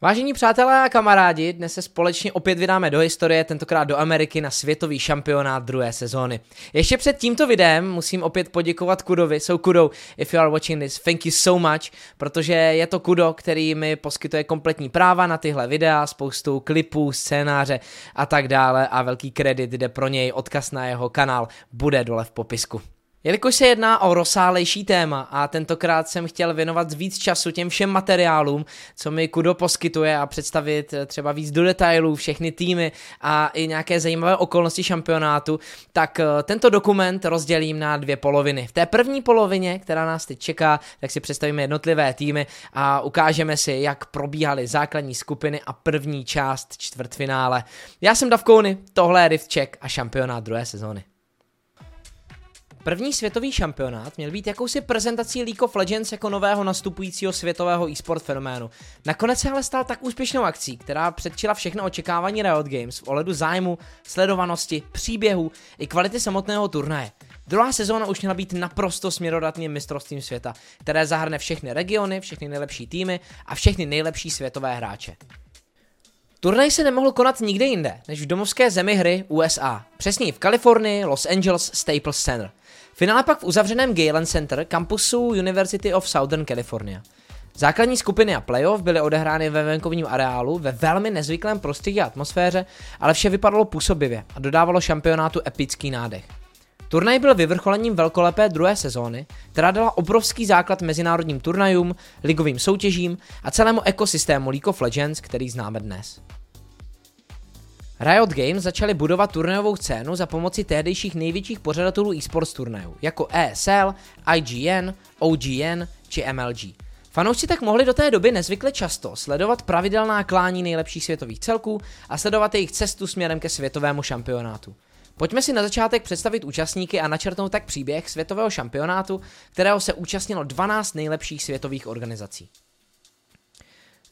Vážení přátelé a kamarádi, dnes se společně opět vydáme do historie, tentokrát do Ameriky na světový šampionát druhé sezóny. Ještě před tímto videem musím opět poděkovat Kudovi, so Kudo, if you are watching this, thank you so much, protože je to Kudo, který mi poskytuje kompletní práva na tyhle videa, spoustu klipů, scénáře a tak dále a velký kredit jde pro něj, odkaz na jeho kanál bude dole v popisku. Jelikož se jedná o rozsálejší téma a tentokrát jsem chtěl věnovat víc času těm všem materiálům, co mi Kudo poskytuje a představit eh, třeba víc do detailů všechny týmy a i nějaké zajímavé okolnosti šampionátu, tak eh, tento dokument rozdělím na dvě poloviny. V té první polovině, která nás teď čeká, tak si představíme jednotlivé týmy a ukážeme si, jak probíhaly základní skupiny a první část čtvrtfinále. Já jsem Davkouny, tohle je Rift a šampionát druhé sezóny. První světový šampionát měl být jakousi prezentací League of Legends jako nového nastupujícího světového e-sport fenoménu. Nakonec se ale stal tak úspěšnou akcí, která předčila všechno očekávání Riot Games v ohledu zájmu, sledovanosti, příběhu i kvality samotného turnaje. Druhá sezóna už měla být naprosto směrodatným mistrovstvím světa, které zahrne všechny regiony, všechny nejlepší týmy a všechny nejlepší světové hráče. Turnaj se nemohl konat nikde jinde, než v domovské zemi hry USA, přesně v Kalifornii, Los Angeles Staples Center. Finále pak v uzavřeném Galen Center kampusu University of Southern California. Základní skupiny a playoff byly odehrány ve venkovním areálu ve velmi nezvyklém prostředí a atmosféře, ale vše vypadalo působivě a dodávalo šampionátu epický nádech. Turnaj byl vyvrcholením velkolepé druhé sezóny, která dala obrovský základ mezinárodním turnajům, ligovým soutěžím a celému ekosystému League of Legends, který známe dnes. Riot Games začali budovat turnajovou scénu za pomoci tehdejších největších pořadatelů esports turnajů, jako ESL, IGN, OGN či MLG. Fanoušci tak mohli do té doby nezvykle často sledovat pravidelná klání nejlepších světových celků a sledovat jejich cestu směrem ke světovému šampionátu. Pojďme si na začátek představit účastníky a načrtnout tak příběh světového šampionátu, kterého se účastnilo 12 nejlepších světových organizací.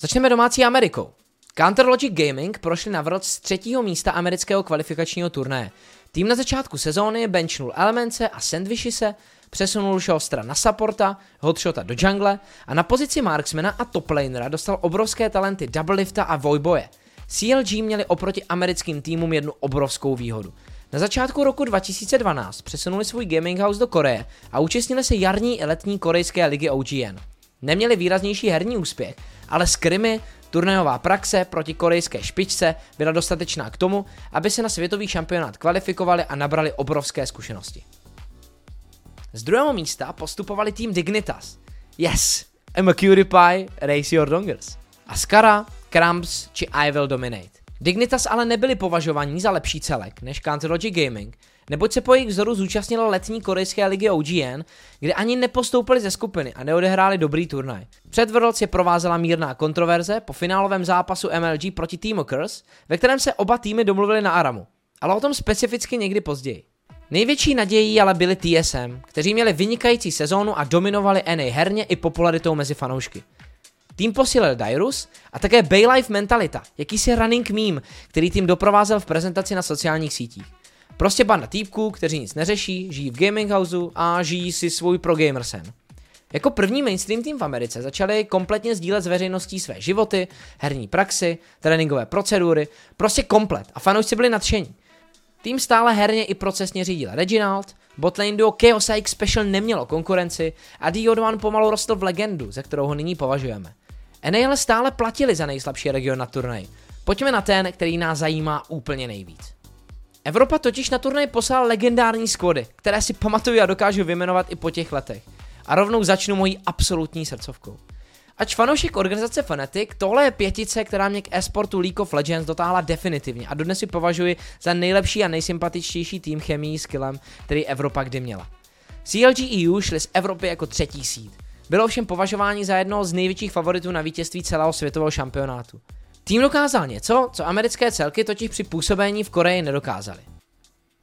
Začneme domácí Amerikou. Counter Logic Gaming prošli na vrot z třetího místa amerického kvalifikačního turnaje. Tým na začátku sezóny benchnul Elemence a Sandwichise, přesunul Shostra na supporta, Hotshota do jungle a na pozici marksmana a toplanera dostal obrovské talenty Doublelifta a Voiboje. CLG měli oproti americkým týmům jednu obrovskou výhodu. Na začátku roku 2012 přesunuli svůj gaming house do Koreje a účastnili se jarní i letní korejské ligy OGN. Neměli výraznější herní úspěch, ale skrimy, turnajová praxe proti korejské špičce byla dostatečná k tomu, aby se na světový šampionát kvalifikovali a nabrali obrovské zkušenosti. Z druhého místa postupovali tým Dignitas. Yes, I'm a cutie pie, race your dongers. Ascara, Cramps či I will dominate. Dignitas ale nebyli považovaní za lepší celek než Counter Logic Gaming, neboť se po jejich vzoru zúčastnila letní korejské ligy OGN, kde ani nepostoupili ze skupiny a neodehráli dobrý turnaj. Před Worlds je provázela mírná kontroverze po finálovém zápasu MLG proti Team Curse, ve kterém se oba týmy domluvili na Aramu, ale o tom specificky někdy později. Největší nadějí ale byli TSM, kteří měli vynikající sezónu a dominovali NA herně i popularitou mezi fanoušky. Tým posílil Dyrus a také Baylife Mentalita, jakýsi running meme, který tým doprovázel v prezentaci na sociálních sítích. Prostě banda týpků, kteří nic neřeší, žijí v gaming houseu a žijí si svůj pro gamer sen. Jako první mainstream tým v Americe začali kompletně sdílet s veřejností své životy, herní praxi, tréninkové procedury, prostě komplet a fanoušci byli nadšení. Tým stále herně i procesně řídil Reginald, botlane duo Chaos X Special nemělo konkurenci a Diod pomalu rostl v legendu, ze kterou ho nyní považujeme. NAL stále platili za nejslabší region na turnaj. Pojďme na ten, který nás zajímá úplně nejvíc. Evropa totiž na turnaj poslal legendární skvody, které si pamatuju a dokážu vyjmenovat i po těch letech. A rovnou začnu mojí absolutní srdcovkou. Ač fanoušek organizace Fnatic, tohle je pětice, která mě k esportu League of Legends dotáhla definitivně a dodnes si považuji za nejlepší a nejsympatičtější tým chemii s killem, který Evropa kdy měla. CLG EU šli z Evropy jako třetí síd. Bylo ovšem považování za jednoho z největších favoritů na vítězství celého světového šampionátu. Tým dokázal něco, co americké celky totiž při působení v Koreji nedokázali.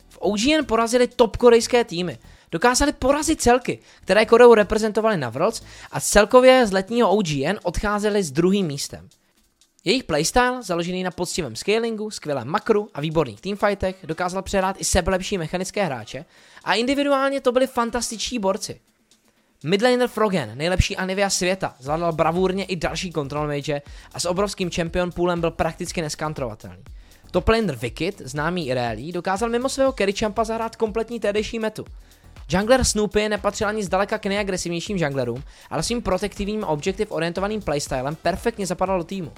V OGN porazili top korejské týmy, dokázali porazit celky, které Koreu reprezentovali na Worlds a celkově z letního OGN odcházeli s druhým místem. Jejich playstyle, založený na poctivém scalingu, skvělém makru a výborných teamfightech, dokázal přehrát i sebelepší mechanické hráče a individuálně to byli fantastiční borci. Midlaner Frogen, nejlepší Anivia světa, zvládal bravurně i další control mage a s obrovským champion poolem byl prakticky neskantrovatelný. Toplaner Wicked, známý i Rally, dokázal mimo svého carry champa zahrát kompletní tédejší metu. Jungler Snoopy nepatřil ani zdaleka k nejagresivnějším junglerům, ale svým protektivním a objektiv orientovaným playstylem perfektně zapadal do týmu.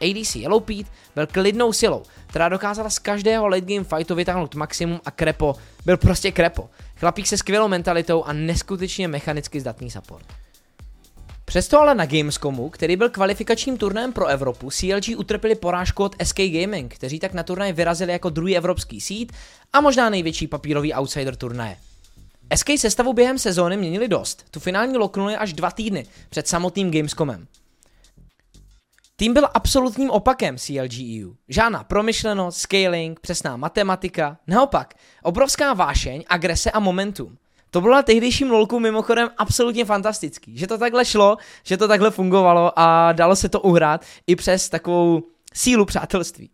ADC Yellow Pete byl klidnou silou, která dokázala z každého late game fightu vytáhnout maximum a Krepo byl prostě Krepo. Chlapík se skvělou mentalitou a neskutečně mechanicky zdatný support. Přesto ale na Gamescomu, který byl kvalifikačním turnajem pro Evropu, CLG utrpěli porážku od SK Gaming, kteří tak na turnaj vyrazili jako druhý evropský seed a možná největší papírový outsider turnaje. SK sestavu během sezóny měnili dost, tu finální loknuli až dva týdny před samotným Gamescomem. Tým byl absolutním opakem CLGEU. Žádná promyšlenost, scaling, přesná matematika. Naopak, obrovská vášeň, agrese a momentum. To bylo na tehdejším lolku mimochodem absolutně fantastický. Že to takhle šlo, že to takhle fungovalo a dalo se to uhrát i přes takovou sílu přátelství.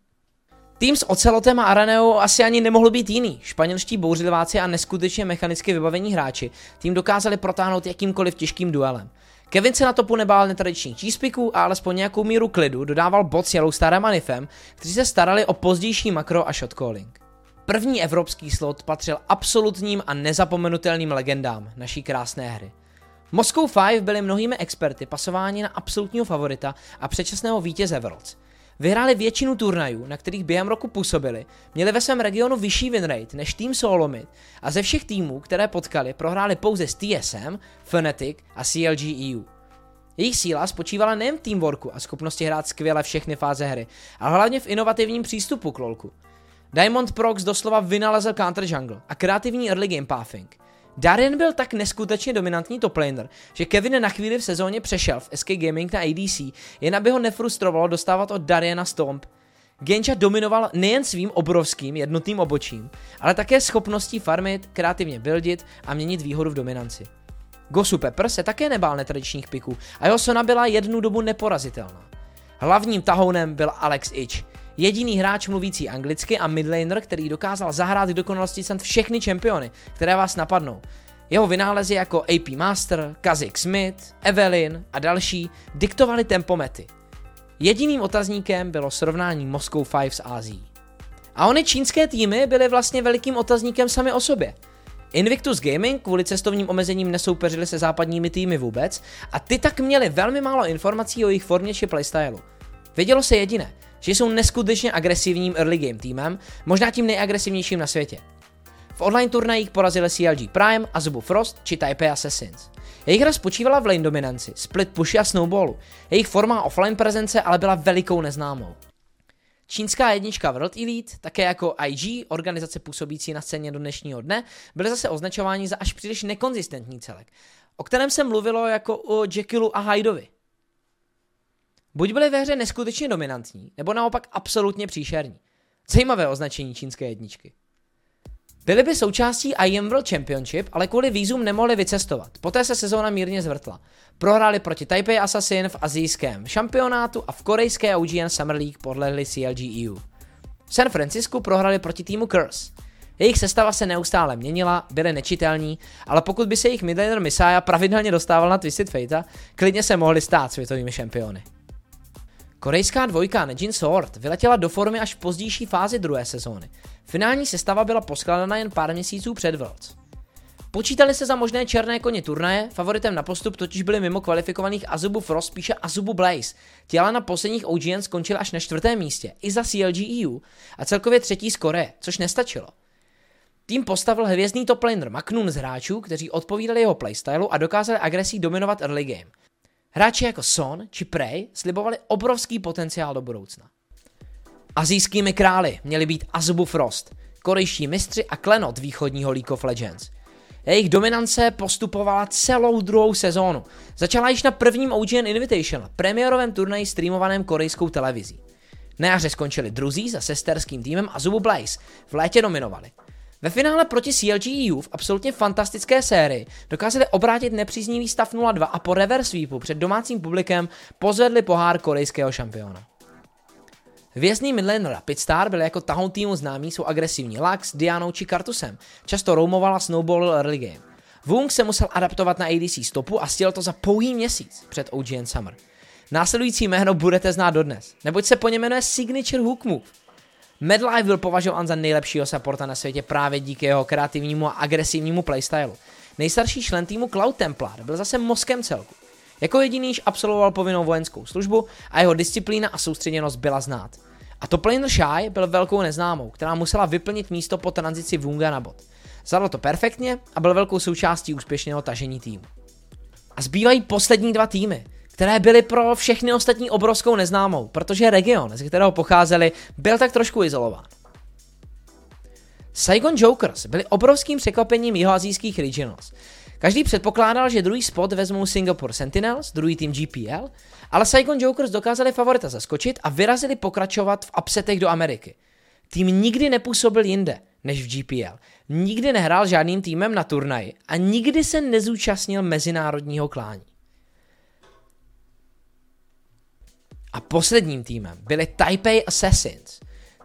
Tým s Ocelotem a Araneo asi ani nemohl být jiný. Španělští bouřliváci a neskutečně mechanicky vybavení hráči tým dokázali protáhnout jakýmkoliv těžkým duelem. Kevin se na topu nebál netradičních cheesepiků a alespoň nějakou míru klidu dodával bot s Yellowstarem a Nifem, kteří se starali o pozdější makro a shotcalling. První evropský slot patřil absolutním a nezapomenutelným legendám naší krásné hry. Moscow 5 byli mnohými experty pasováni na absolutního favorita a předčasného vítěze Worlds. Vyhráli většinu turnajů, na kterých během roku působili, měli ve svém regionu vyšší win rate než tým Solomid a ze všech týmů, které potkali, prohráli pouze s TSM, Fnatic a CLG EU. Jejich síla spočívala nejen v teamworku a schopnosti hrát skvěle všechny fáze hry, ale hlavně v inovativním přístupu k lolku. Diamond Prox doslova vynalezl counter jungle a kreativní early game pathing. Darien byl tak neskutečně dominantní toplaner, že Kevin na chvíli v sezóně přešel v SK Gaming na ADC, jen aby ho nefrustrovalo dostávat od Dariena Stomp. Genja dominoval nejen svým obrovským jednotným obočím, ale také schopností farmit, kreativně buildit a měnit výhodu v dominanci. Gosu Pepper se také nebál netradičních piků a jeho Sona byla jednu dobu neporazitelná. Hlavním tahounem byl Alex Ich, jediný hráč mluvící anglicky a midlaner, který dokázal zahrát k dokonalosti snad všechny čempiony, které vás napadnou. Jeho vynálezy jako AP Master, Kazik Smith, Evelyn a další diktovali tempomety. Jediným otazníkem bylo srovnání Moscow 5 s Ázií. A ony čínské týmy byly vlastně velikým otazníkem sami o sobě. Invictus Gaming kvůli cestovním omezením nesoupeřili se západními týmy vůbec a ty tak měli velmi málo informací o jejich formě či playstylu. Vědělo se jediné, že jsou neskutečně agresivním early game týmem, možná tím nejagresivnějším na světě. V online turnajích porazili CLG Prime, Azubu Frost či Taipei Assassins. Jejich hra spočívala v lane dominanci, split pushy a snowballu. Jejich forma offline prezence ale byla velikou neznámou. Čínská jednička World Elite, také jako IG, organizace působící na scéně do dnešního dne, byly zase označováni za až příliš nekonzistentní celek, o kterém se mluvilo jako o Jekyllu a Hydeovi. Buď byly ve hře neskutečně dominantní, nebo naopak absolutně příšerní. Zajímavé označení čínské jedničky. Byly by součástí IM World Championship, ale kvůli vízum nemohli vycestovat. Poté se sezóna mírně zvrtla. Prohráli proti Taipei Assassin v azijském šampionátu a v korejské OGN Summer League podlehli CLG EU. V San Francisku prohráli proti týmu Curse. Jejich sestava se neustále měnila, byly nečitelní, ale pokud by se jejich midlaner Messiah pravidelně dostával na Twisted Fate, klidně se mohli stát světovými šampiony. Korejská dvojka Nejin Sword vyletěla do formy až v pozdější fázi druhé sezóny. Finální sestava byla poskládána jen pár měsíců před Worlds. Počítali se za možné černé koně turnaje, favoritem na postup totiž byli mimo kvalifikovaných Azubu Frost, spíše Azubu Blaze. Těla na posledních OGN skončily až na čtvrtém místě, i za CLG EU, a celkově třetí z Koreje, což nestačilo. Tým postavil hvězdný toplaner Maknun z hráčů, kteří odpovídali jeho playstylu a dokázali agresí dominovat early game. Hráči jako Son či Prey slibovali obrovský potenciál do budoucna. Azijskými králi měli být Azubu Frost, korejští mistři a klenot východního League of Legends. Jejich dominance postupovala celou druhou sezónu. Začala již na prvním OGN Invitational, premiérovém turnaji streamovaném korejskou televizí. Na jaře skončili druzí za sesterským týmem Azubu Blaze, v létě dominovali. Ve finále proti CLG EU v absolutně fantastické sérii dokázali obrátit nepříznivý stav 0-2 a po reverse sweepu před domácím publikem pozvedli pohár korejského šampiona. Hvězdný midlaner Rapid Star byl jako tahoun týmu známý jsou agresivní Lux, Dianou či Kartusem. Často roamovala Snowball early game. Wung se musel adaptovat na ADC stopu a stěl to za pouhý měsíc před OGN Summer. Následující jméno budete znát dodnes, neboť se po něm jmenuje Signature Hook Move. Medlife byl považován za nejlepšího supporta na světě právě díky jeho kreativnímu a agresivnímu playstylu. Nejstarší člen týmu Cloud Templar byl zase mozkem celku. Jako jediný již absolvoval povinnou vojenskou službu a jeho disciplína a soustředěnost byla znát. A to Planer Shy byl velkou neznámou, která musela vyplnit místo po tranzici Vunga na bot. Zadal to perfektně a byl velkou součástí úspěšného tažení týmu. A zbývají poslední dva týmy, které byly pro všechny ostatní obrovskou neznámou, protože region, ze kterého pocházeli, byl tak trošku izolován. Saigon Jokers byli obrovským překvapením jihoazijských regionals. Každý předpokládal, že druhý spot vezmou Singapore Sentinels, druhý tým GPL, ale Saigon Jokers dokázali favorita zaskočit a vyrazili pokračovat v upsetech do Ameriky. Tým nikdy nepůsobil jinde než v GPL. Nikdy nehrál žádným týmem na turnaji a nikdy se nezúčastnil mezinárodního klání. A posledním týmem byli Taipei Assassins.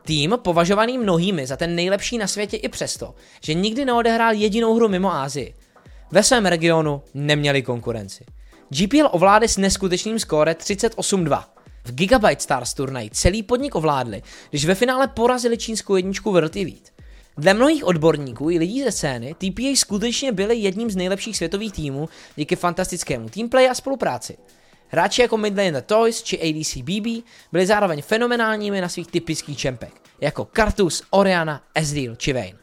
Tým považovaný mnohými za ten nejlepší na světě i přesto, že nikdy neodehrál jedinou hru mimo Ázii. Ve svém regionu neměli konkurenci. GPL ovládli s neskutečným skóre 38-2. V Gigabyte Stars turnaji celý podnik ovládli, když ve finále porazili čínskou jedničku World Elite. Dle mnohých odborníků i lidí ze scény, TPA skutečně byli jedním z nejlepších světových týmů díky fantastickému teamplay a spolupráci. Hráči jako Midlane Toys či ADC BB byli zároveň fenomenálními na svých typických čempech, jako Kartus, Oriana, Ezreal či Vayne.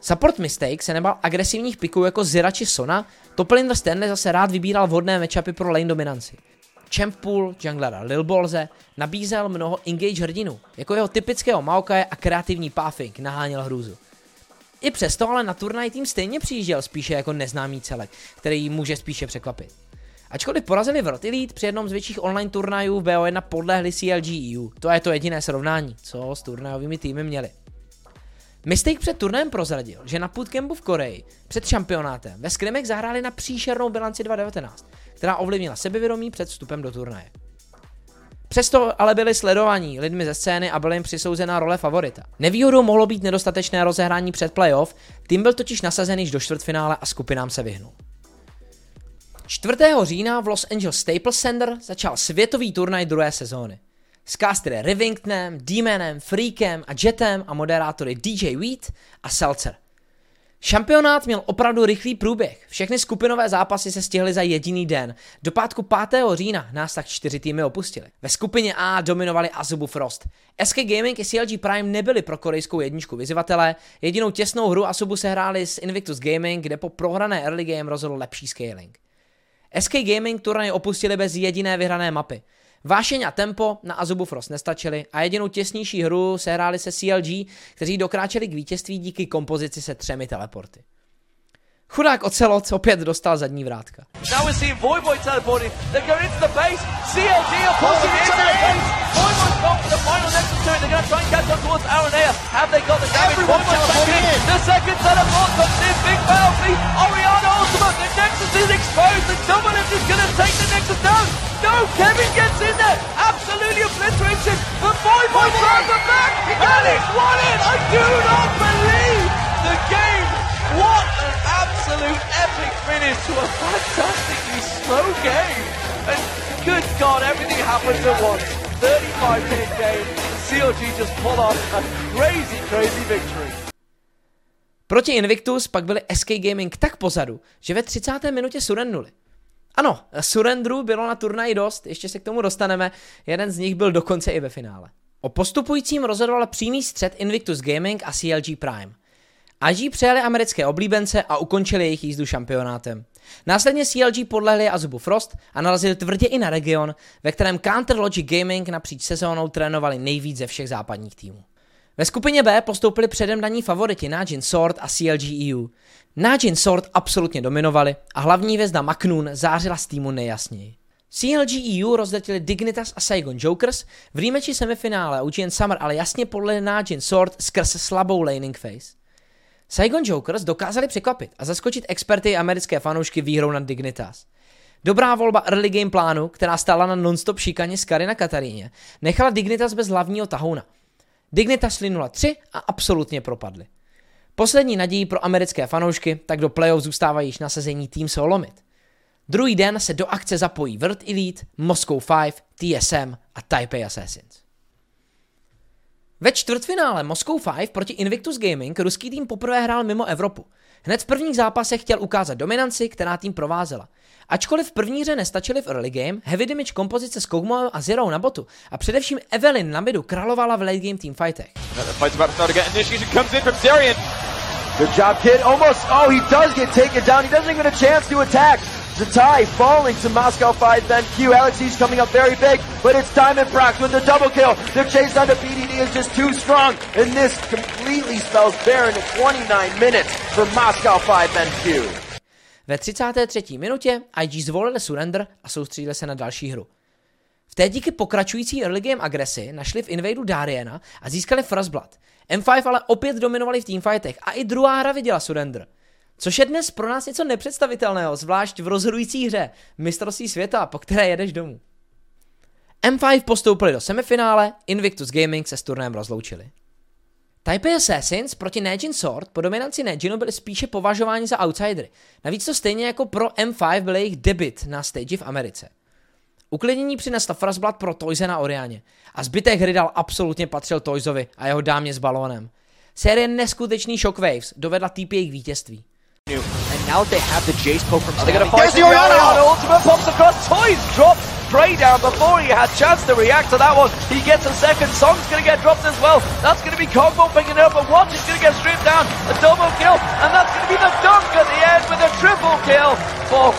Support Mistake se nebal agresivních piků jako Zira či Sona, Toplinder Stanley zase rád vybíral vhodné matchupy pro lane dominanci. Champ Pool, junglera Lil Bolze, nabízel mnoho engage hrdinů, jako jeho typického Maokaje a kreativní Pathing naháněl hrůzu. I přesto ale na turnaj tým stejně přijížděl spíše jako neznámý celek, který může spíše překvapit. Ačkoliv porazili World Elite při jednom z větších online turnajů v BO1 podlehli CLG EU. To je to jediné srovnání, co s turnajovými týmy měli. Mistake před turnajem prozradil, že na bootcampu v Koreji před šampionátem ve skrimech zahráli na příšernou bilanci 2019, která ovlivnila sebevědomí před vstupem do turnaje. Přesto ale byli sledovaní lidmi ze scény a byla jim přisouzena role favorita. Nevýhodou mohlo být nedostatečné rozehrání před playoff, tým byl totiž nasazený již do čtvrtfinále a skupinám se vyhnul. 4. října v Los Angeles Staples Center začal světový turnaj druhé sezóny. S castery Rivingtonem, Demonem, Freakem a Jetem a moderátory DJ Wheat a Seltzer. Šampionát měl opravdu rychlý průběh. Všechny skupinové zápasy se stihly za jediný den. Do pátku 5. října nás tak čtyři týmy opustili. Ve skupině A dominovali Azubu Frost. SK Gaming i CLG Prime nebyli pro korejskou jedničku vyzývatele. Jedinou těsnou hru Asubu se hráli s Invictus Gaming, kde po prohrané early game rozhodl lepší scaling. SK Gaming turnaj opustili bez jediné vyhrané mapy. Vášeň a tempo na Azubu Frost nestačily a jedinou těsnější hru sehráli se CLG, kteří dokráčeli k vítězství díky kompozici se třemi teleporty. Chudák Ocelot opět dostal zadní vrátka. Now we're seeing Voivod teleporting. They're going into the base. CLG are pushing into the base. Voivod's got the final nexus to it. They're going to try and catch up towards Aranea. Have they got the damage? Everyone's teleporting in. The second set of teleport comes in. Big bounty. Oriana ultimate. The nexus is exposed. And someone is just going to take the nexus down. No, Kevin gets in there. Absolutely obliteration. But Voivod drives them back. And it's won it. I do not believe the game. What an absolute epic finish to a fantastically slow game. And good God, everything happens at once. 35 minute game. CLG just pulled off a crazy, crazy victory. Proti Invictus pak byli SK Gaming tak pozadu, že ve 30. minutě surrenduli. Ano, surrendru bylo na turnaji dost, ještě se k tomu dostaneme, jeden z nich byl dokonce i ve finále. O postupujícím rozhodoval přímý střed Invictus Gaming a CLG Prime. IG přejeli americké oblíbence a ukončili jejich jízdu šampionátem. Následně CLG podlehli Azubu Frost a narazili tvrdě i na region, ve kterém Counter Logic Gaming napříč sezónou trénovali nejvíc ze všech západních týmů. Ve skupině B postoupili předem daní favoriti Najin Sword a CLG EU. Najin Sword absolutně dominovali a hlavní vězda Maknoon zářila z týmu nejjasněji. CLG EU rozletili Dignitas a Saigon Jokers, v rematchi semifinále UGN Summer ale jasně podle Najin Sword skrz slabou laning phase. Saigon Jokers dokázali překvapit a zaskočit experty americké fanoušky výhrou nad Dignitas. Dobrá volba early game plánu, která stála na non-stop šikaně z Kary na Kataríně, nechala Dignitas bez hlavního tahouna. Dignitas šli 0-3 a absolutně propadli. Poslední nadějí pro americké fanoušky tak do playoff zůstávají již nasazení Team Solomit. Druhý den se do akce zapojí World Elite, Moscow 5, TSM a Taipei Assassins. Ve čtvrtfinále Moscow 5 proti Invictus Gaming ruský tým poprvé hrál mimo Evropu. Hned v prvních zápasech chtěl ukázat dominanci, která tým provázela. Ačkoliv v první hře nestačili v early game, heavy damage kompozice s Kogmo a Zero na botu a především Evelyn na midu královala v late game teamfightech. Good job, kid. Almost. Oh, he does get taken down. He doesn't even get a chance to attack. Zatai falling to Moscow 5, then Q. Alexis coming up very big, but it's Diamond Prox with the double kill. The chase onto PDD is just too strong, and this completely spells Baron at 29 minutes for Moscow 5, then Q. Ve 33. minutě IG zvolili surrender a soustředili se na další hru. V té díky pokračující early game agresi našli v invadu Dariena a získali Frostblood. M5 ale opět dominovali v teamfightech a i druhá hra viděla surrender. Což je dnes pro nás něco nepředstavitelného, zvlášť v rozhodující hře mistrovství světa, po které jedeš domů. M5 postoupili do semifinále, Invictus Gaming se s turnajem rozloučili. Taipei Assassins proti Nejin Sword po dominanci Nejinu byli spíše považováni za outsidery. Navíc to stejně jako pro M5 byl jejich debit na stage v Americe. Uklidnění přinesla Frostblood pro Toyze na Oriáně a zbytek hry dal absolutně patřil Toyzovi a jeho dámě s balónem. Série neskutečný Shockwaves dovedla TPA k vítězství. And now they have the Jace poke from Are they going to fight the Oriana? Ultimate pops across. Toys drops Prey down before he had chance to react to that one. He gets a second. Song's going to get dropped as well. That's going to be Cogbo picking it up, but Watch is going to get stripped down. A double kill, and that's going to be the dunk at the end with a triple kill for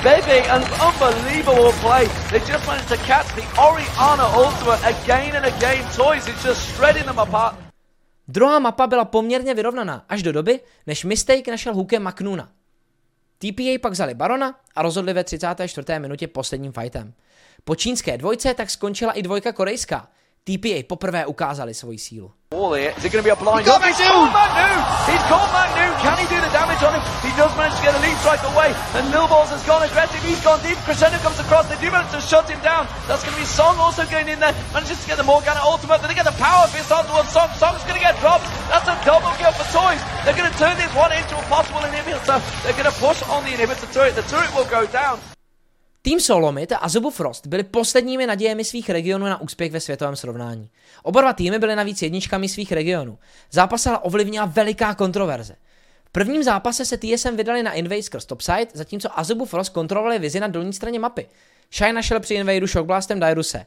Bebe. An unbelievable play. They just managed to catch the Oriana Ultimate again and again. Toys is just shredding them apart. Druhá mapa byla poměrně vyrovnaná, až do doby, než Mistake našel hookem Maknuna. TPA pak vzali Barona a rozhodli ve 34. minutě posledním fightem. Po čínské dvojce tak skončila i dvojka korejská, TPA poprvé ukázali svoji sílu. Is it going to be a blind? He's, he's caught Magnu! He's caught Magnu! Can he do the damage on him? He does manage to get a lead strike away, and Millballs has gone aggressive. He's gone deep. Crescendo comes across. They do manage to shut him down. That's going to be Song also going in there. Manages to get the Morgana ultimate, but they get the power fist onto one Song. Song's going to get dropped. That's a double kill for Toys. They're going to turn this one into a possible inhibitor. They're going to push on the inhibitor turret. The turret will go down. Tým Solomit a Azubu Frost byli posledními nadějemi svých regionů na úspěch ve světovém srovnání. Oba dva týmy byly navíc jedničkami svých regionů. Zápas ale ovlivnila veliká kontroverze. V prvním zápase se TSM vydali na invade skrz topside, zatímco Azubu Frost kontrolovali vizi na dolní straně mapy. Shine našel při invadeu shockblastem Dairuse.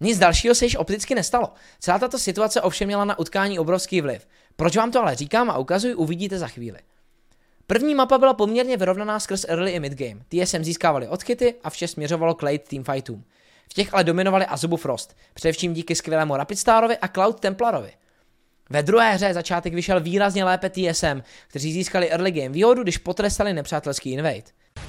Nic dalšího se již opticky nestalo. Celá tato situace ovšem měla na utkání obrovský vliv. Proč vám to ale říkám a ukazuji, uvidíte za chvíli. První mapa byla poměrně vyrovnaná skrz early i midgame. TSM získávali odchyty a vše směřovalo k late teamfightům. V těch ale dominovali Azubu Frost, především díky skvělému Rapidstarovi a Cloud Templarovi. Ve druhé hře začátek vyšel výrazně lépe TSM, kteří získali early game výhodu, když potrestali nepřátelský invade.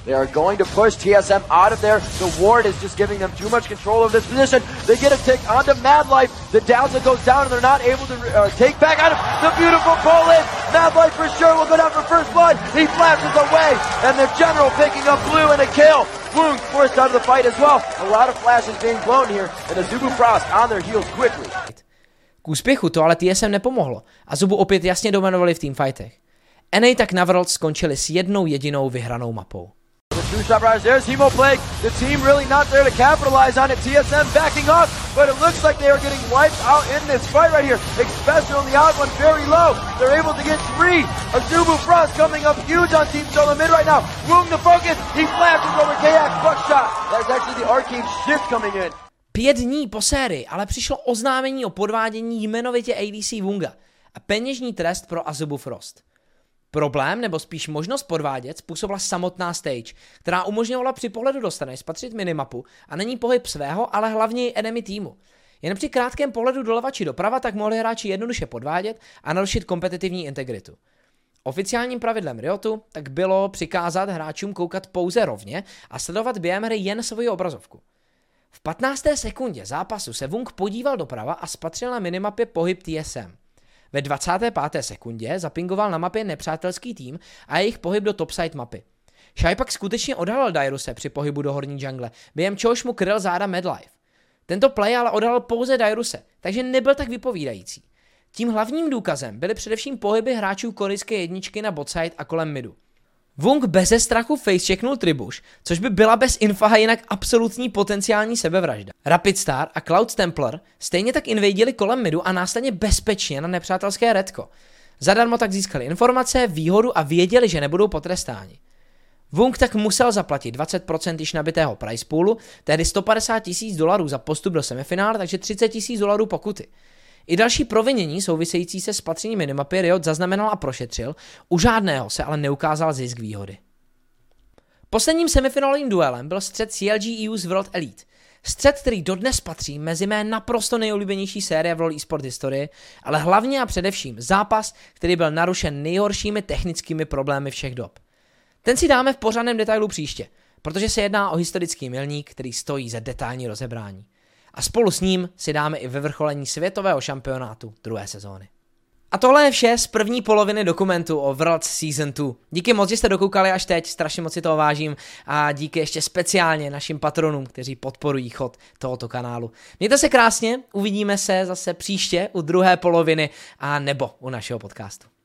They are going to push TSM out of there. The ward is just giving them too much control of this position. They get a tick onto Mad Life. The downset goes down and they're not able to uh, take back out of the beautiful pull in. Mad Life for sure will go down for first blood. He flashes away and the general picking up blue and a kill. Wound forced out of the fight as well. A lot of flashes being blown here and a Zubu Frost on their heels quickly. K úspěchu to ale TSM nepomohlo a Zubu opět jasně dominovali v teamfightech. NA tak na skončili s jednou jedinou vyhranou mapou. Two shot riders. There's Hemo Plague. The team really not there to capitalize on it. TSM backing off, but it looks like they are getting wiped out in this fight right here. Especially on the odd one very low. They're able to get three. Azubu Frost coming up huge on Team Solo mid right now. Woong the focus. He flashes over Kayak buckshot. That's actually the arcane shift coming in. Pět dní po sérii ale přišlo oznámení o podvádění jmenovitě ADC Wunga a peněžní trest pro Azubu Frost. Problém, nebo spíš možnost podvádět, způsobila samotná stage, která umožňovala při pohledu dostane spatřit minimapu a není pohyb svého, ale hlavně enemy týmu. Jen při krátkém pohledu doleva či doprava tak mohli hráči jednoduše podvádět a narušit kompetitivní integritu. Oficiálním pravidlem Riotu tak bylo přikázat hráčům koukat pouze rovně a sledovat během hry jen svoji obrazovku. V 15. sekundě zápasu se Wung podíval doprava a spatřil na minimapě pohyb TSM. Ve 25. sekundě zapingoval na mapě nepřátelský tým a jejich pohyb do topside mapy. Shai pak skutečně odhalil Dairuse při pohybu do horní jungle, během čehož mu kryl záda Medlife. Tento play ale odhalil pouze Dairuse, takže nebyl tak vypovídající. Tím hlavním důkazem byly především pohyby hráčů korejské jedničky na botside a kolem midu. Wung beze strachu facechecknul Tribuš, což by byla bez Infaha jinak absolutní potenciální sebevražda. Rapid Star a Cloud Templar stejně tak invadili kolem midu a následně bezpečně na nepřátelské redko. Zadarmo tak získali informace, výhodu a věděli, že nebudou potrestáni. Wung tak musel zaplatit 20% již nabitého price poolu, tedy 150 tisíc dolarů za postup do semifinále, takže 30 tisíc dolarů pokuty. I další provinění související se spatřením minimapy Riot zaznamenal a prošetřil, u žádného se ale neukázal zisk výhody. Posledním semifinálovým duelem byl střed CLG EU z World Elite. Střed, který dodnes patří mezi mé naprosto nejoblíbenější série v LoL eSport historii, ale hlavně a především zápas, který byl narušen nejhoršími technickými problémy všech dob. Ten si dáme v pořádném detailu příště, protože se jedná o historický milník, který stojí za detailní rozebrání a spolu s ním si dáme i vyvrcholení světového šampionátu druhé sezóny. A tohle je vše z první poloviny dokumentu o World Season 2. Díky moc, že jste dokoukali až teď, strašně moc si toho vážím a díky ještě speciálně našim patronům, kteří podporují chod tohoto kanálu. Mějte se krásně, uvidíme se zase příště u druhé poloviny a nebo u našeho podcastu.